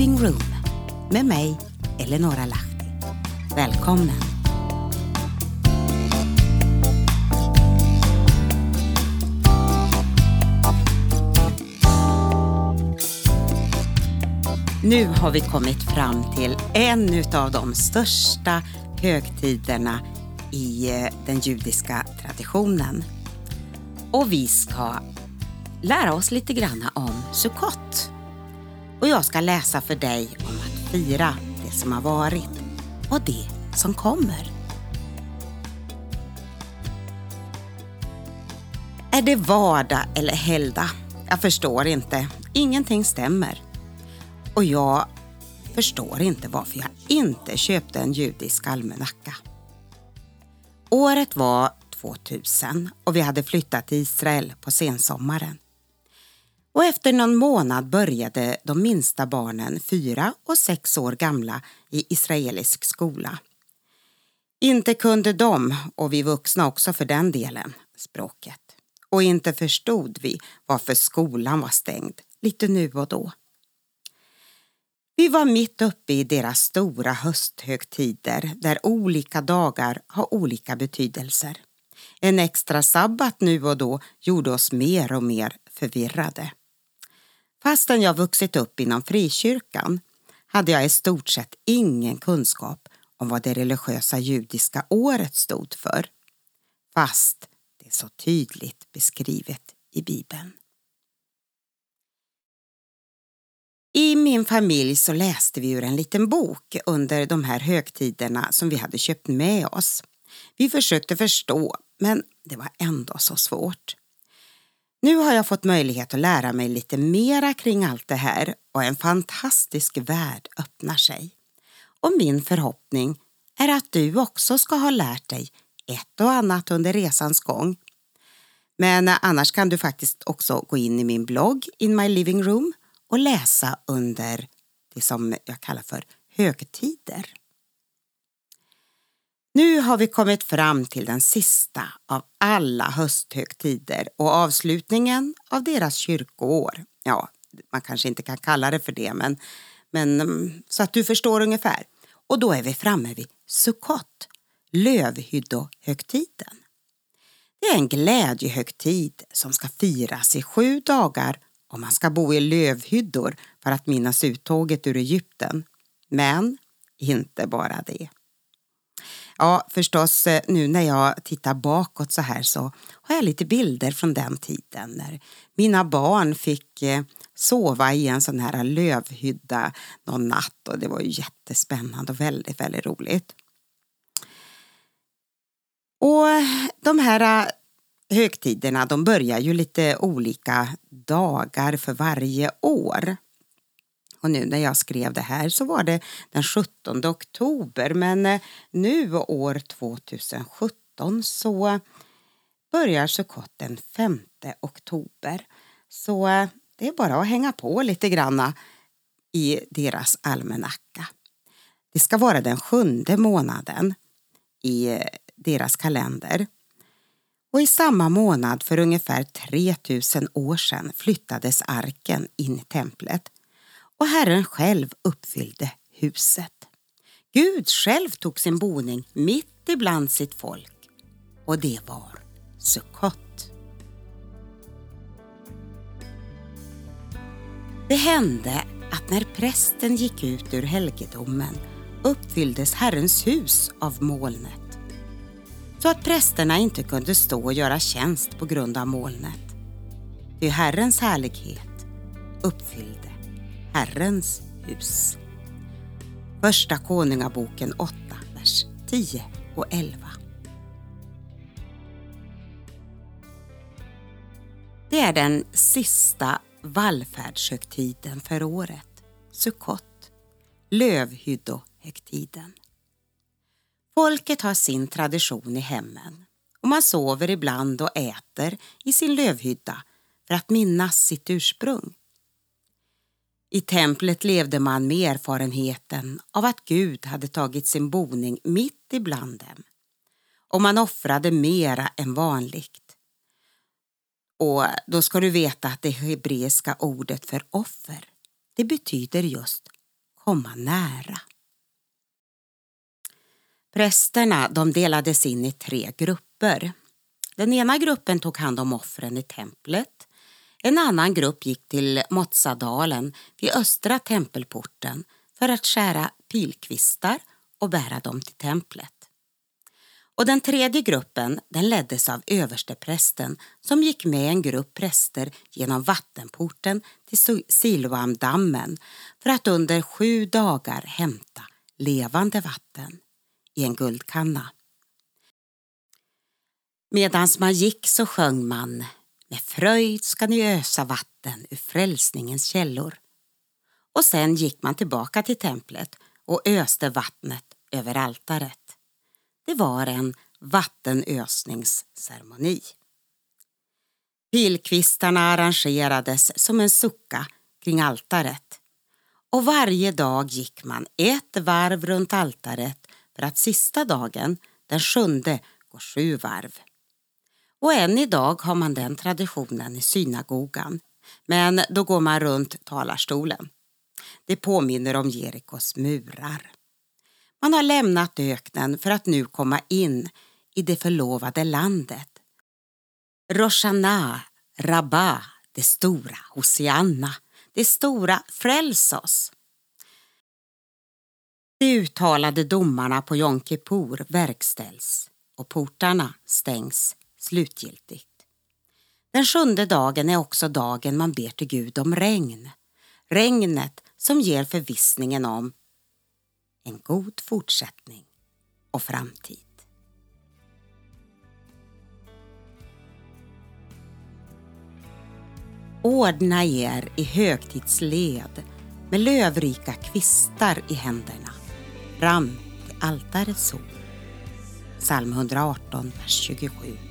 Living Room med mig, Eleonora Lahti. Välkommen! Nu har vi kommit fram till en av de största högtiderna i eh, den judiska traditionen. Och vi ska lära oss lite grann om Sukkot. Och jag ska läsa för dig om att fira det som har varit och det som kommer. Är det vardag eller helgdag? Jag förstår inte. Ingenting stämmer. Och jag förstår inte varför jag inte köpte en judisk almanacka. Året var 2000 och vi hade flyttat till Israel på sensommaren. Och efter någon månad började de minsta barnen, fyra och sex år gamla, i israelisk skola. Inte kunde de, och vi vuxna också för den delen, språket. Och inte förstod vi varför skolan var stängd, lite nu och då. Vi var mitt uppe i deras stora hösthögtider där olika dagar har olika betydelser. En extra sabbat nu och då gjorde oss mer och mer förvirrade. Fastän jag vuxit upp inom frikyrkan hade jag i stort sett ingen kunskap om vad det religiösa judiska året stod för. Fast det är så tydligt beskrivet i Bibeln. I min familj så läste vi ur en liten bok under de här högtiderna som vi hade köpt med oss. Vi försökte förstå, men det var ändå så svårt. Nu har jag fått möjlighet att lära mig lite mera kring allt det här och en fantastisk värld öppnar sig. Och min förhoppning är att du också ska ha lärt dig ett och annat under resans gång. Men annars kan du faktiskt också gå in i min blogg In My Living Room och läsa under det som jag kallar för högtider. Nu har vi kommit fram till den sista av alla hösthögtider och avslutningen av deras kyrkoår. Ja, man kanske inte kan kalla det för det, men, men mm, så att du förstår ungefär. Och då är vi framme vid Sukkot, lövhyddohögtiden. Det är en glädjehögtid som ska firas i sju dagar och man ska bo i lövhyddor för att minnas uttåget ur Egypten. Men inte bara det. Ja, förstås, eh, nu när jag tittar bakåt så här så har jag lite bilder från den tiden när mina barn fick eh, sova i en sån här lövhydda någon natt och det var ju jättespännande och väldigt, väldigt roligt. Och de här eh, högtiderna de börjar ju lite olika dagar för varje år. Och nu när jag skrev det här så var det den 17 oktober men eh, nu år 2017 så börjar Sukkot den 5 oktober. Så eh, det är bara att hänga på lite granna i deras almanacka. Det ska vara den sjunde månaden i eh, deras kalender. Och i samma månad för ungefär 3000 år sedan flyttades arken in i templet och Herren själv uppfyllde huset. Gud själv tog sin boning mitt ibland sitt folk och det var Sukkot. Det hände att när prästen gick ut ur helgedomen uppfylldes Herrens hus av molnet så att prästerna inte kunde stå och göra tjänst på grund av molnet. Ty Herrens härlighet uppfyllde Herrens hus. Första Konungaboken 8, vers 10 och 11. Det är den sista vallfärdshögtiden för året, Sukkot, lövhyddohögtiden. Folket har sin tradition i hemmen och man sover ibland och äter i sin lövhydda för att minnas sitt ursprung. I templet levde man med erfarenheten av att Gud hade tagit sin boning mitt ibland dem och man offrade mera än vanligt. Och då ska du veta att det hebreiska ordet för offer, det betyder just komma nära. Prästerna de delades in i tre grupper. Den ena gruppen tog hand om offren i templet. En annan grupp gick till Motsadalen vid östra tempelporten för att skära pilkvistar och bära dem till templet. Och den tredje gruppen den leddes av översteprästen som gick med en grupp präster genom vattenporten till Siloamdammen för att under sju dagar hämta levande vatten i en guldkanna. Medan man gick så sjöng man med fröjd ska ni ösa vatten ur frälsningens källor. Och sen gick man tillbaka till templet och öste vattnet över altaret. Det var en vattenösningsceremoni. Pilkvistarna arrangerades som en sucka kring altaret och varje dag gick man ett varv runt altaret för att sista dagen, den sjunde, gå sju varv. Och än idag har man den traditionen i synagogan, men då går man runt talarstolen. Det påminner om Jerikos murar. Man har lämnat öknen för att nu komma in i det förlovade landet. Roshana, Rabba, det stora, Hosianna, det stora Fräls oss. De uttalade domarna på Jom Kippur verkställs och portarna stängs slutgiltigt. Den sjunde dagen är också dagen man ber till Gud om regn. Regnet som ger förvissningen om en god fortsättning och framtid. Ordna er i högtidsled med lövrika kvistar i händerna fram till altarets sol. Psalm 118, vers 27.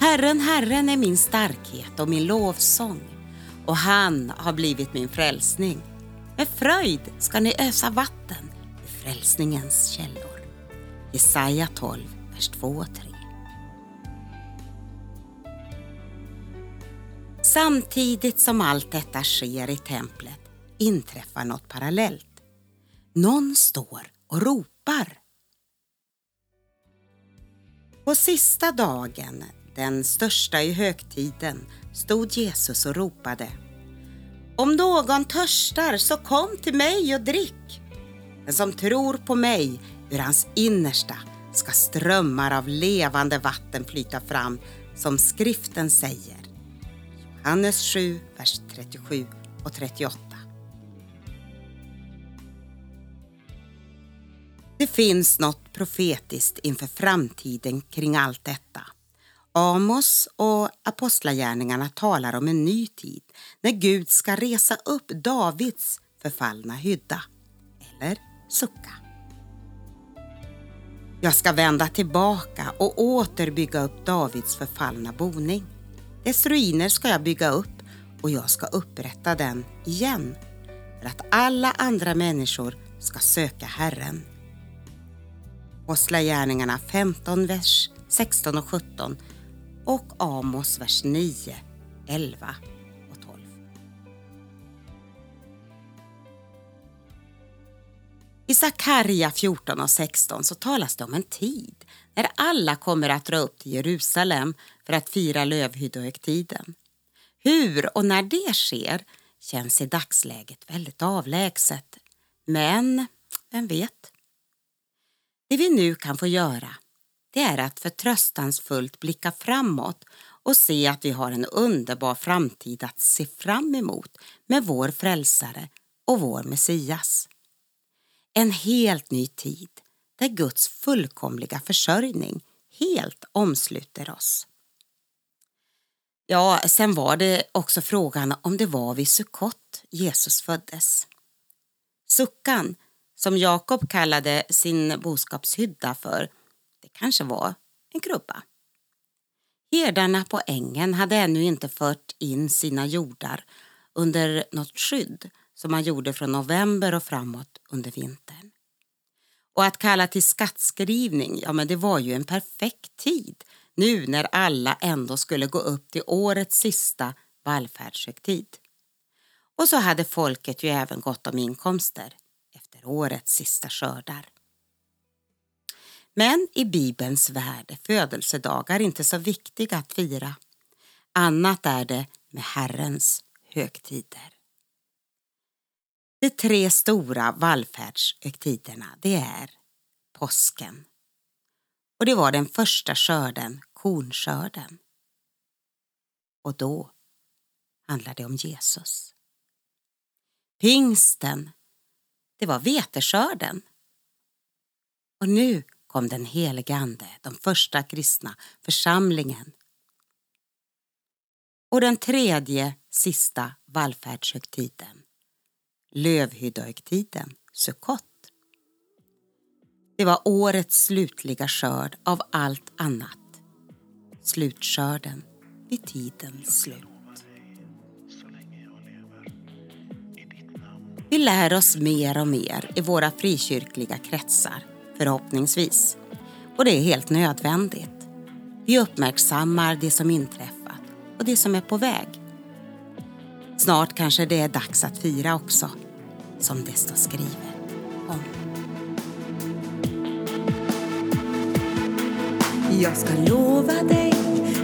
Herren, Herren är min starkhet och min lovsång och han har blivit min frälsning. Med fröjd ska ni ösa vatten i frälsningens källor. Jesaja 12, vers 2 och 3. Samtidigt som allt detta sker i templet inträffar något parallellt. Någon står och ropar. På sista dagen, den största i högtiden, stod Jesus och ropade. Om någon törstar så kom till mig och drick. Den som tror på mig, ur hans innersta ska strömmar av levande vatten flyta fram, som skriften säger. Johannes 7, vers 37 och 38. Det finns något profetiskt inför framtiden kring allt detta. Amos och Apostlagärningarna talar om en ny tid när Gud ska resa upp Davids förfallna hydda, eller sucka. Jag ska vända tillbaka och åter bygga upp Davids förfallna boning. Dess ruiner ska jag bygga upp och jag ska upprätta den igen för att alla andra människor ska söka Herren. Apostlagärningarna 15, vers 16 och 17 och Amos vers 9, 11 och 12. I Sakarja 14 och 16 så talas det om en tid när alla kommer att dra upp till Jerusalem för att fira lövhyddohögtiden. Hur och när det sker känns i dagsläget väldigt avlägset. Men vem vet? Det vi nu kan få göra det är att förtröstansfullt blicka framåt och se att vi har en underbar framtid att se fram emot med vår frälsare och vår Messias. En helt ny tid där Guds fullkomliga försörjning helt omsluter oss. Ja, sen var det också frågan om det var vid Sukkot Jesus föddes. Suckan, som Jakob kallade sin boskapshydda för, kanske var en krubba. Herdarna på ängen hade ännu inte fört in sina jordar under något skydd som man gjorde från november och framåt under vintern. Och att kalla till skattskrivning, ja men det var ju en perfekt tid nu när alla ändå skulle gå upp till årets sista vallfärdshögtid. Och så hade folket ju även gott om inkomster efter årets sista skördar. Men i Bibelns värld är födelsedagar inte så viktiga att fira. Annat är det med Herrens högtider. De tre stora vallfärdshögtiderna det är påsken. Och det var den första skörden, kornskörden. Och då handlar det om Jesus. Pingsten, det var veteskörden. Och nu kom den helige Ande, de första kristna, församlingen. Och den tredje, sista vallfärdshögtiden, Lövhyddohögtiden, Sukkot. Det var årets slutliga skörd av allt annat. Slutskörden vid tidens slut. Vi lär oss mer och mer i våra frikyrkliga kretsar, förhoppningsvis. Och det är helt nödvändigt. Vi uppmärksammar det som inträffat och det som är på väg. Snart kanske det är dags att fira också, som det står skrivet om. Jag ska lova dig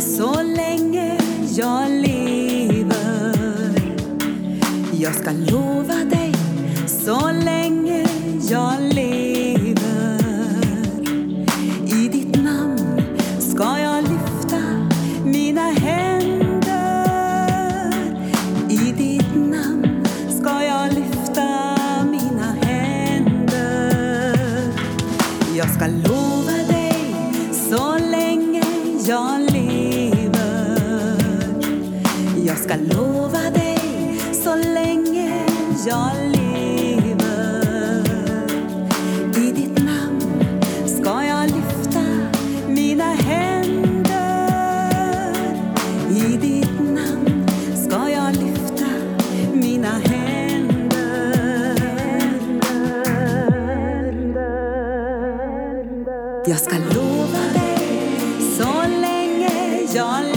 så länge jag lever. Jag ska lova dig så länge ska lova dig så länge jag lever. I ditt namn ska jag lyfta mina händer. I ditt namn ska jag lyfta mina händer. Jag ska lova dig så länge jag lever.